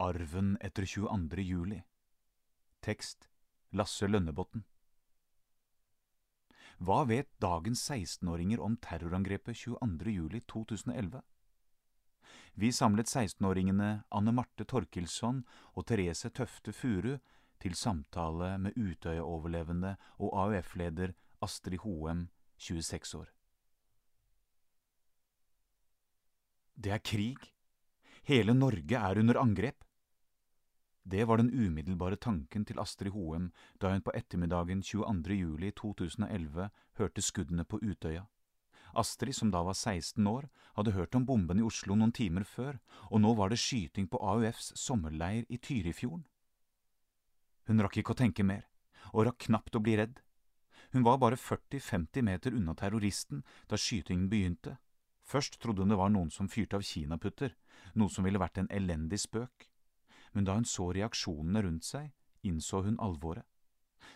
Arven etter 22. juli Tekst Lasse Lønnebotn Hva vet dagens 16-åringer om terrorangrepet 22. juli 2011? Vi samlet 16-åringene Anne Marte Torkilsson og Therese Tøfte Furu til samtale med Utøya-overlevende og AUF-leder Astrid Hoem, 26 år. Det er krig. Hele Norge er under angrep. Det var den umiddelbare tanken til Astrid Hoem da hun på ettermiddagen 22. juli 2011 hørte skuddene på Utøya. Astrid, som da var 16 år, hadde hørt om bomben i Oslo noen timer før, og nå var det skyting på AUFs sommerleir i Tyrifjorden. Hun rakk ikke å tenke mer, og rakk knapt å bli redd. Hun var bare 40–50 meter unna terroristen da skytingen begynte. Først trodde hun det var noen som fyrte av kinaputter, noe som ville vært en elendig spøk men da hun så reaksjonene rundt seg, innså hun alvoret.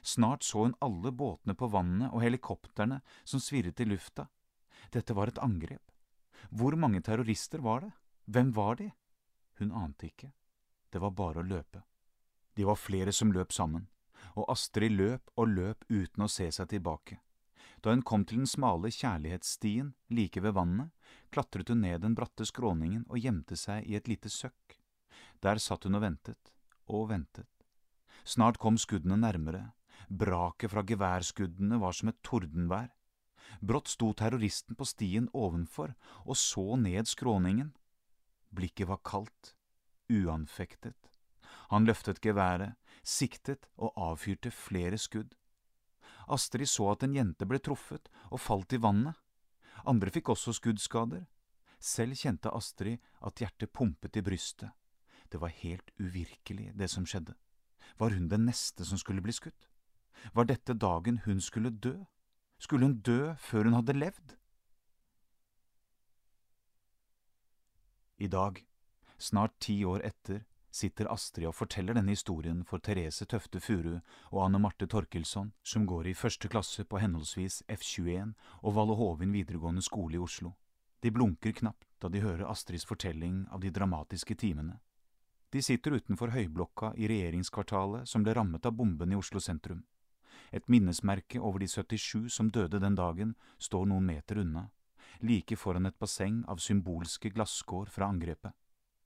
Snart så hun alle båtene på vannet og helikoptrene som svirret i lufta. Dette var et angrep. Hvor mange terrorister var det? Hvem var de? Hun ante ikke. Det var bare å løpe. De var flere som løp sammen, og Astrid løp og løp uten å se seg tilbake. Da hun kom til den smale kjærlighetsstien like ved vannet, klatret hun ned den bratte skråningen og gjemte seg i et lite søkk. Der satt hun og ventet, og ventet. Snart kom skuddene nærmere, braket fra geværskuddene var som et tordenvær. Brått sto terroristen på stien ovenfor og så ned skråningen. Blikket var kaldt, uanfektet. Han løftet geværet, siktet og avfyrte flere skudd. Astrid så at en jente ble truffet og falt i vannet. Andre fikk også skuddskader. Selv kjente Astrid at hjertet pumpet i brystet. Det var helt uvirkelig, det som skjedde. Var hun den neste som skulle bli skutt? Var dette dagen hun skulle dø? Skulle hun dø før hun hadde levd? I dag, snart ti år etter, sitter Astrid og forteller denne historien for Therese Tøfte Furu og Anne Marte Torkelsson, som går i første klasse på henholdsvis F21 og Valle Hovin videregående skole i Oslo. De blunker knapt da de hører Astrids fortelling av de dramatiske timene. De sitter utenfor høyblokka i regjeringskvartalet som ble rammet av bomben i Oslo sentrum. Et minnesmerke over de 77 som døde den dagen, står noen meter unna, like foran et basseng av symbolske glasskår fra angrepet.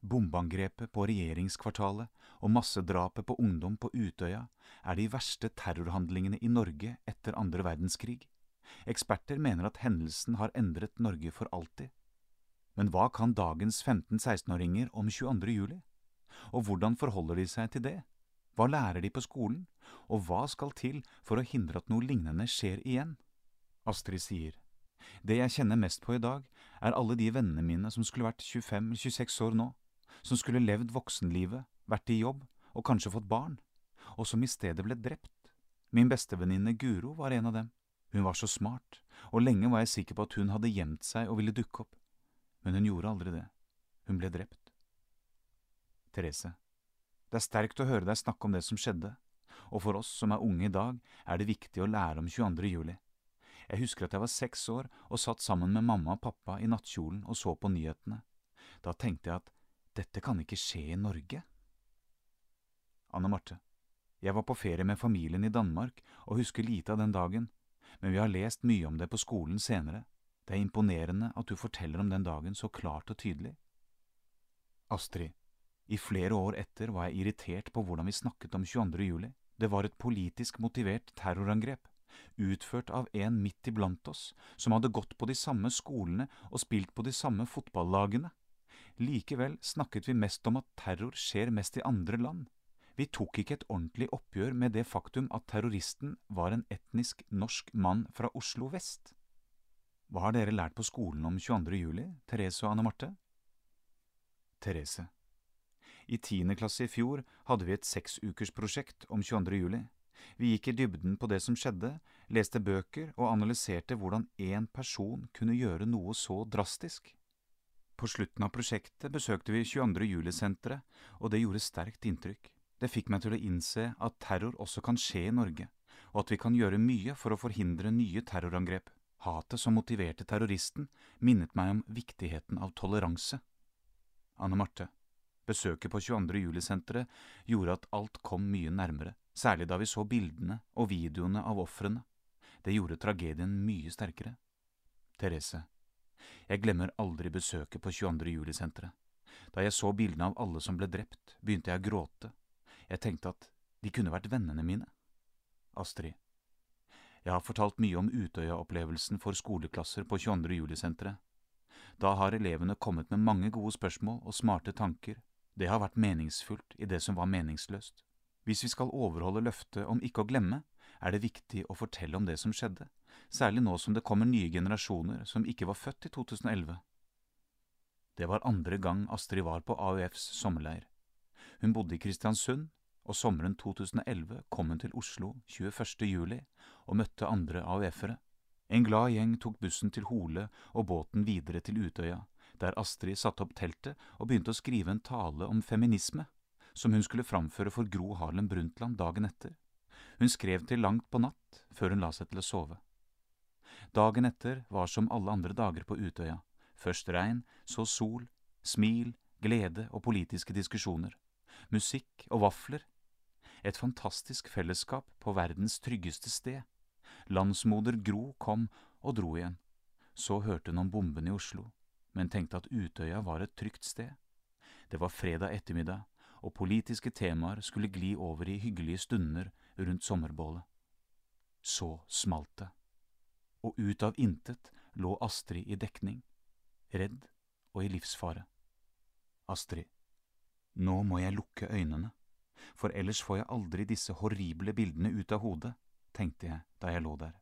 Bombeangrepet på regjeringskvartalet og massedrapet på ungdom på Utøya er de verste terrorhandlingene i Norge etter andre verdenskrig. Eksperter mener at hendelsen har endret Norge for alltid. Men hva kan dagens 15–16-åringer om 22. juli? Og hvordan forholder de seg til det? Hva lærer de på skolen, og hva skal til for å hindre at noe lignende skjer igjen? Astrid sier, det jeg kjenner mest på i dag, er alle de vennene mine som skulle vært 25–26 år nå, som skulle levd voksenlivet, vært i jobb og kanskje fått barn, og som i stedet ble drept. Min bestevenninne Guro var en av dem. Hun var så smart, og lenge var jeg sikker på at hun hadde gjemt seg og ville dukke opp, men hun gjorde aldri det. Hun ble drept. Therese. Det er sterkt å høre deg snakke om det som skjedde, og for oss som er unge i dag, er det viktig å lære om 22. juli. Jeg husker at jeg var seks år og satt sammen med mamma og pappa i nattkjolen og så på nyhetene. Da tenkte jeg at dette kan ikke skje i Norge. Anne Marte. Jeg var på ferie med familien i Danmark og husker lite av den dagen, men vi har lest mye om det på skolen senere. Det er imponerende at du forteller om den dagen så klart og tydelig. Astrid. I flere år etter var jeg irritert på hvordan vi snakket om 22. juli. Det var et politisk motivert terrorangrep, utført av en midt iblant oss, som hadde gått på de samme skolene og spilt på de samme fotballagene. Likevel snakket vi mest om at terror skjer mest i andre land. Vi tok ikke et ordentlig oppgjør med det faktum at terroristen var en etnisk norsk mann fra Oslo vest. Hva har dere lært på skolen om 22. juli, Therese og Anne Marte? Therese. I tiende klasse i fjor hadde vi et seksukersprosjekt om 22. juli. Vi gikk i dybden på det som skjedde, leste bøker og analyserte hvordan én person kunne gjøre noe så drastisk. På slutten av prosjektet besøkte vi 22. juli-senteret, og det gjorde sterkt inntrykk. Det fikk meg til å innse at terror også kan skje i Norge, og at vi kan gjøre mye for å forhindre nye terrorangrep. Hatet som motiverte terroristen, minnet meg om viktigheten av toleranse. Anne Marte Besøket på 22. juli-senteret gjorde at alt kom mye nærmere, særlig da vi så bildene og videoene av ofrene. Det gjorde tragedien mye sterkere. Therese, jeg glemmer aldri besøket på 22. juli-senteret. Da jeg så bildene av alle som ble drept, begynte jeg å gråte. Jeg tenkte at de kunne vært vennene mine. Astrid. Jeg har fortalt mye om Utøya-opplevelsen for skoleklasser på 22. juli-senteret. Da har elevene kommet med mange gode spørsmål og smarte tanker. Det har vært meningsfullt i det som var meningsløst. Hvis vi skal overholde løftet om ikke å glemme, er det viktig å fortelle om det som skjedde, særlig nå som det kommer nye generasjoner som ikke var født i 2011. Det var andre gang Astrid var på AUFs sommerleir. Hun bodde i Kristiansund, og sommeren 2011 kom hun til Oslo 21. juli og møtte andre AUF-ere. En glad gjeng tok bussen til Hole og båten videre til Utøya, der Astrid satte opp teltet og begynte å skrive en tale om feminisme, som hun skulle framføre for Gro Harlem Brundtland dagen etter. Hun skrev til langt på natt, før hun la seg til å sove. Dagen etter var som alle andre dager på Utøya, først regn, så sol, smil, glede og politiske diskusjoner, musikk og vafler. Et fantastisk fellesskap på verdens tryggeste sted. Landsmoder Gro kom og dro igjen. Så hørte hun om bombene i Oslo, men tenkte at Utøya var et trygt sted. Det var fredag ettermiddag, og politiske temaer skulle gli over i hyggelige stunder rundt sommerbålet. Så smalt det, og ut av intet lå Astrid i dekning, redd og i livsfare. Astrid, nå må jeg lukke øynene, for ellers får jeg aldri disse horrible bildene ut av hodet tenkte jeg da jeg lå der.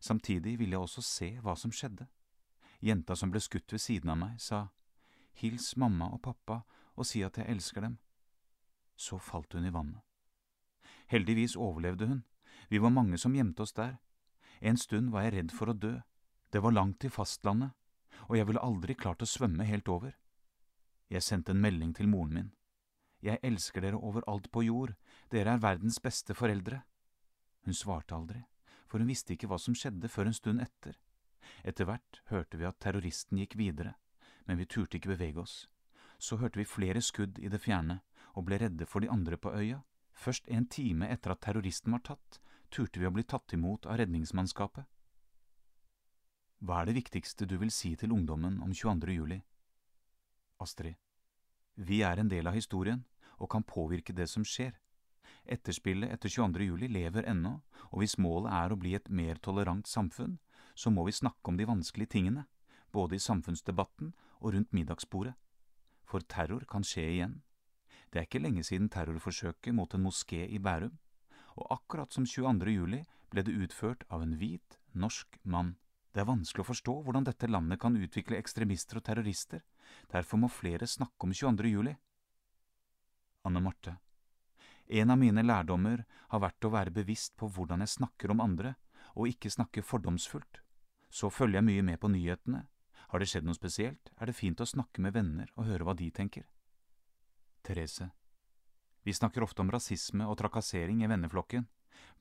Samtidig ville jeg også se hva som skjedde. Jenta som ble skutt ved siden av meg, sa hils mamma og pappa og si at jeg elsker dem. Så falt hun i vannet. Heldigvis overlevde hun, vi var mange som gjemte oss der. En stund var jeg redd for å dø, det var langt til fastlandet, og jeg ville aldri klart å svømme helt over. Jeg sendte en melding til moren min. Jeg elsker dere overalt på jord, dere er verdens beste foreldre. Hun svarte aldri, for hun visste ikke hva som skjedde før en stund etter. Etter hvert hørte vi at terroristen gikk videre, men vi turte ikke bevege oss. Så hørte vi flere skudd i det fjerne, og ble redde for de andre på øya. Først en time etter at terroristen var tatt, turte vi å bli tatt imot av redningsmannskapet. Hva er det viktigste du vil si til ungdommen om 22. juli? Astrid, vi er en del av historien og kan påvirke det som skjer. Etterspillet etter 22. juli lever ennå, og hvis målet er å bli et mer tolerant samfunn, så må vi snakke om de vanskelige tingene, både i samfunnsdebatten og rundt middagsbordet. For terror kan skje igjen. Det er ikke lenge siden terrorforsøket mot en moské i Bærum, og akkurat som 22. juli ble det utført av en hvit, norsk mann. Det er vanskelig å forstå hvordan dette landet kan utvikle ekstremister og terrorister, derfor må flere snakke om 22. juli. Anne Marte en av mine lærdommer har vært å være bevisst på hvordan jeg snakker om andre, og ikke snakke fordomsfullt. Så følger jeg mye med på nyhetene. Har det skjedd noe spesielt, er det fint å snakke med venner og høre hva de tenker. Therese Vi snakker ofte om rasisme og trakassering i venneflokken.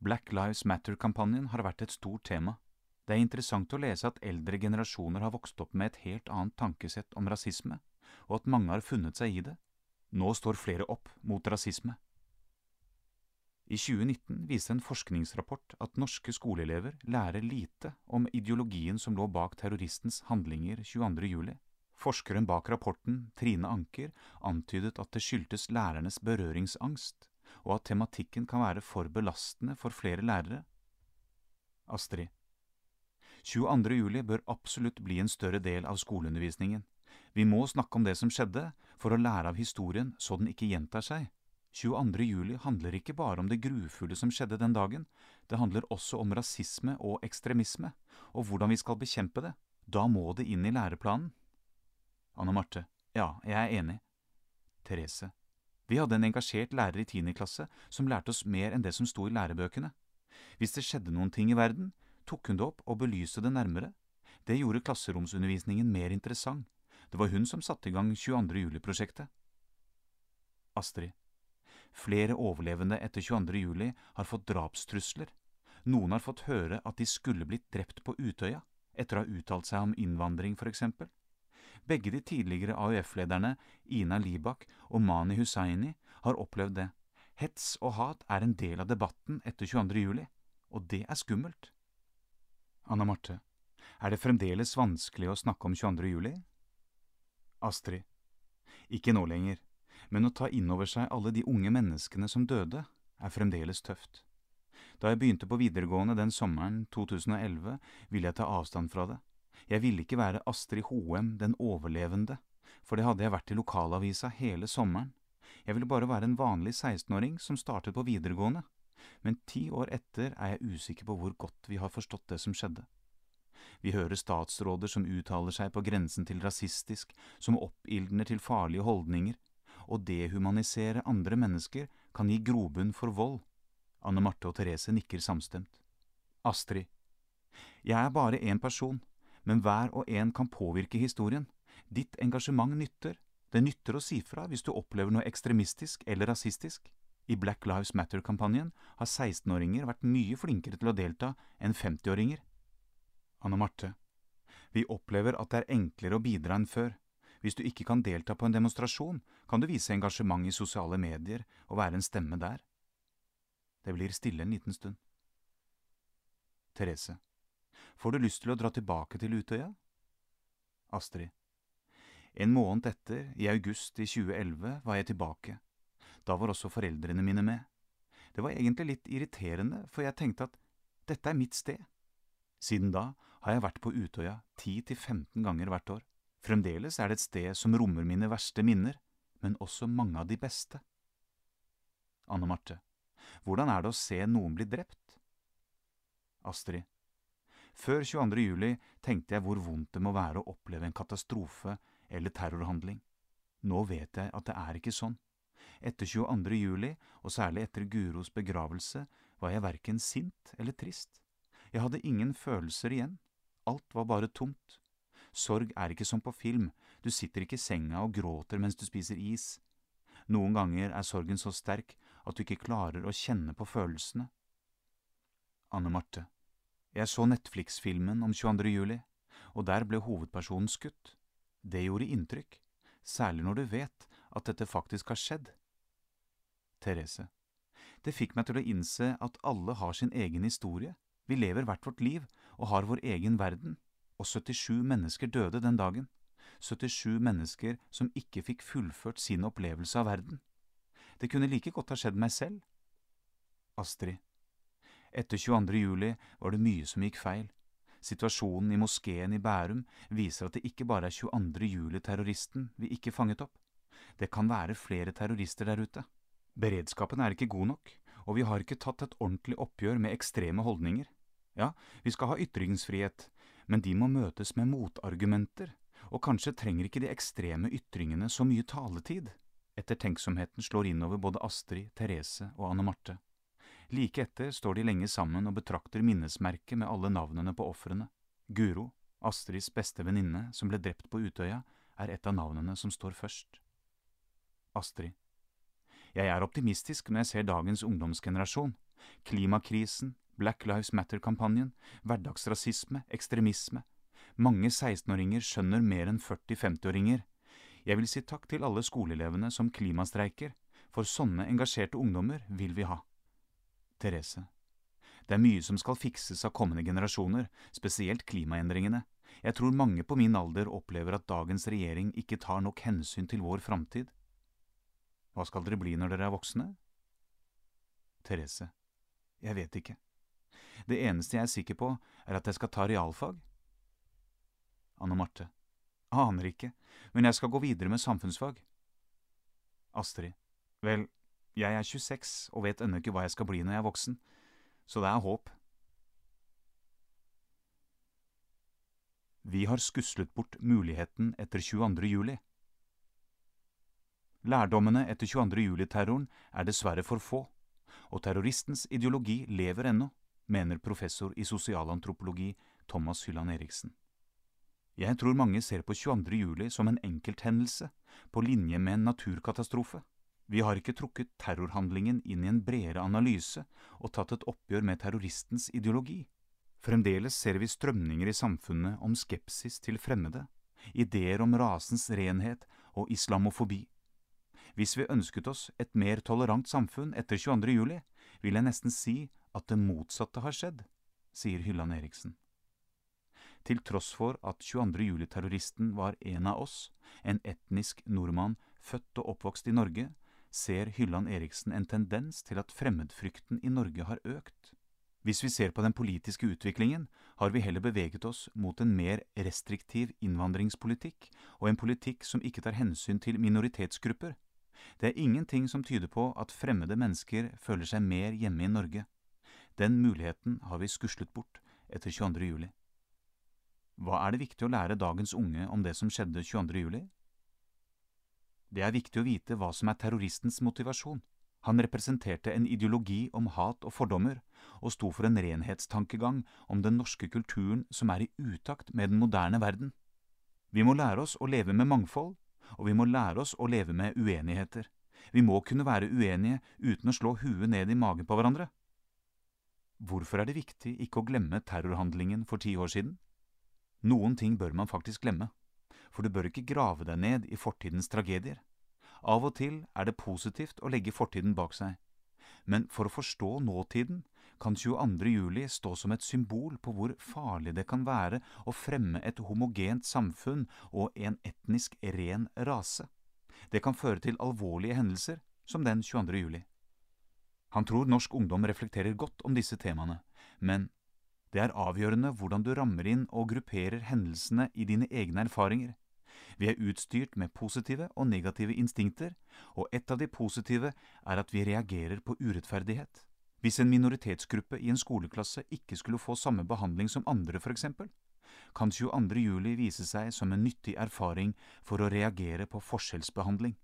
Black Lives Matter-kampanjen har vært et stort tema. Det er interessant å lese at eldre generasjoner har vokst opp med et helt annet tankesett om rasisme, og at mange har funnet seg i det. Nå står flere opp mot rasisme. I 2019 viste en forskningsrapport at norske skoleelever lærer lite om ideologien som lå bak terroristens handlinger 22. juli. Forskeren bak rapporten, Trine Anker, antydet at det skyldtes lærernes berøringsangst, og at tematikken kan være for belastende for flere lærere. Astrid 22. juli bør absolutt bli en større del av skoleundervisningen. Vi må snakke om det som skjedde, for å lære av historien så den ikke gjentar seg. 22. juli handler ikke bare om det grufulle som skjedde den dagen, det handler også om rasisme og ekstremisme, og hvordan vi skal bekjempe det. Da må det inn i læreplanen. Anne Marte, ja, jeg er enig. Therese, vi hadde en engasjert lærer i tiende klasse som lærte oss mer enn det som sto i lærebøkene. Hvis det skjedde noen ting i verden, tok hun det opp og belyste det nærmere. Det gjorde klasseromsundervisningen mer interessant. Det var hun som satte i gang 22. juli-prosjektet. Astrid, Flere overlevende etter 22. juli har fått drapstrusler. Noen har fått høre at de skulle blitt drept på Utøya, etter å ha uttalt seg om innvandring, for eksempel. Begge de tidligere AUF-lederne, Ina Libak og Mani Hussaini, har opplevd det. Hets og hat er en del av debatten etter 22. juli, og det er skummelt. Anna Marte, er det fremdeles vanskelig å snakke om 22. juli? Astrid, ikke nå lenger, men å ta inn over seg alle de unge menneskene som døde, er fremdeles tøft. Da jeg begynte på videregående den sommeren 2011, ville jeg ta avstand fra det. Jeg ville ikke være Astrid Hoem den overlevende, for det hadde jeg vært i lokalavisa hele sommeren. Jeg ville bare være en vanlig 16-åring som startet på videregående, men ti år etter er jeg usikker på hvor godt vi har forstått det som skjedde. Vi hører statsråder som uttaler seg på grensen til rasistisk, som oppildner til farlige holdninger. Å dehumanisere andre mennesker kan gi grobunn for vold. Anne Marte og Therese nikker samstemt. Astrid. Jeg er bare én person, men hver og en kan påvirke historien. Ditt engasjement nytter. Det nytter å si fra hvis du opplever noe ekstremistisk eller rasistisk. I Black Lives Matter-kampanjen har 16-åringer vært mye flinkere til å delta enn 50-åringer. Anne Marte, vi opplever at det er enklere å bidra enn før. Hvis du ikke kan delta på en demonstrasjon, kan du vise engasjement i sosiale medier og være en stemme der. Det blir stille en liten stund. Therese, får du lyst til å dra tilbake til Utøya? Astrid, en måned etter, i august i 2011, var jeg tilbake. Da var også foreldrene mine med. Det var egentlig litt irriterende, for jeg tenkte at dette er mitt sted. Siden da har jeg vært på Utøya 10–15 ganger hvert år. Fremdeles er det et sted som rommer mine verste minner, men også mange av de beste. Anne Marte, hvordan er det å se noen bli drept? Astrid, før 22. juli tenkte jeg hvor vondt det må være å oppleve en katastrofe eller terrorhandling. Nå vet jeg at det er ikke sånn. Etter 22. juli, og særlig etter Guros begravelse, var jeg verken sint eller trist. Jeg hadde ingen følelser igjen. Alt var bare tomt. Sorg er ikke som på film, du sitter ikke i senga og gråter mens du spiser is. Noen ganger er sorgen så sterk at du ikke klarer å kjenne på følelsene. Anne Marte, jeg så Netflix-filmen om 22. juli, og der ble hovedpersonen skutt. Det gjorde inntrykk, særlig når du vet at dette faktisk har skjedd. Therese, det fikk meg til å innse at alle har sin egen historie, vi lever hvert vårt liv og har vår egen verden, og 77 mennesker døde den dagen. 77 mennesker som ikke fikk fullført sin opplevelse av verden. Det kunne like godt ha skjedd meg selv. Astrid. Etter 22. juli var det mye som gikk feil. Situasjonen i moskeen i Bærum viser at det ikke bare er 22. juli-terroristen vi ikke fanget opp. Det kan være flere terrorister der ute. Beredskapen er ikke god nok, og vi har ikke tatt et ordentlig oppgjør med ekstreme holdninger. Ja, vi skal ha ytringsfrihet, men de må møtes med motargumenter, og kanskje trenger ikke de ekstreme ytringene så mye taletid. Ettertenksomheten slår innover både Astrid, Therese og Anne Marte. Like etter står de lenge sammen og betrakter minnesmerket med alle navnene på ofrene. Guro, Astrids beste venninne som ble drept på Utøya, er et av navnene som står først. Astrid. Jeg er optimistisk når jeg ser dagens ungdomsgenerasjon. Klimakrisen, Black Lives Matter-kampanjen, hverdagsrasisme, ekstremisme. Mange 16-åringer skjønner mer enn 40-50-åringer. Jeg vil si takk til alle skoleelevene som klimastreiker, for sånne engasjerte ungdommer vil vi ha. Therese. Det er mye som skal fikses av kommende generasjoner, spesielt klimaendringene. Jeg tror mange på min alder opplever at dagens regjering ikke tar nok hensyn til vår framtid. Hva skal dere bli når dere er voksne? Therese. Jeg vet ikke. Det eneste jeg er sikker på, er at jeg skal ta realfag. Anne Marte. Aner ikke, men jeg skal gå videre med samfunnsfag. Astrid. Vel, jeg er 26 og vet ennå ikke hva jeg skal bli når jeg er voksen, så det er håp. Vi har skuslet bort muligheten etter 22. juli. Lærdommene etter 22. juli-terroren er dessverre for få, og terroristens ideologi lever ennå, mener professor i sosialantropologi Thomas Hylland Eriksen. Jeg tror mange ser på 22. juli som en enkelthendelse, på linje med en naturkatastrofe. Vi har ikke trukket terrorhandlingen inn i en bredere analyse og tatt et oppgjør med terroristens ideologi. Fremdeles ser vi strømninger i samfunnet om skepsis til fremmede. ideer om rasens renhet og islamofobi. Hvis vi ønsket oss et mer tolerant samfunn etter 22. juli, vil jeg nesten si at det motsatte har skjedd, sier Hylland Eriksen. Til tross for at 22. juli-terroristen var en av oss, en etnisk nordmann født og oppvokst i Norge, ser Hylland Eriksen en tendens til at fremmedfrykten i Norge har økt. Hvis vi ser på den politiske utviklingen, har vi heller beveget oss mot en mer restriktiv innvandringspolitikk og en politikk som ikke tar hensyn til minoritetsgrupper. Det er ingenting som tyder på at fremmede mennesker føler seg mer hjemme i Norge. Den muligheten har vi skuslet bort etter 22. juli. Hva er det viktig å lære dagens unge om det som skjedde 22. juli? Det er viktig å vite hva som er terroristens motivasjon. Han representerte en ideologi om hat og fordommer, og sto for en renhetstankegang om den norske kulturen som er i utakt med den moderne verden. Vi må lære oss å leve med mangfold, og vi må lære oss å leve med uenigheter. Vi må kunne være uenige uten å slå huet ned i magen på hverandre. Hvorfor er det viktig ikke å glemme terrorhandlingen for ti år siden? Noen ting bør man faktisk glemme for du bør ikke grave deg ned i fortidens tragedier. Av og til er det positivt å legge fortiden bak seg, men for å forstå nåtiden kan 22. juli stå som et symbol på hvor farlig det kan være å fremme et homogent samfunn og en etnisk ren rase. Det kan føre til alvorlige hendelser, som den 22. juli. Han tror norsk ungdom reflekterer godt om disse temaene, men det er avgjørende hvordan du rammer inn og grupperer hendelsene i dine egne erfaringer. Vi er utstyrt med positive og negative instinkter, og et av de positive er at vi reagerer på urettferdighet. Hvis en minoritetsgruppe i en skoleklasse ikke skulle få samme behandling som andre, for eksempel, kan 22. juli vise seg som en nyttig erfaring for å reagere på forskjellsbehandling.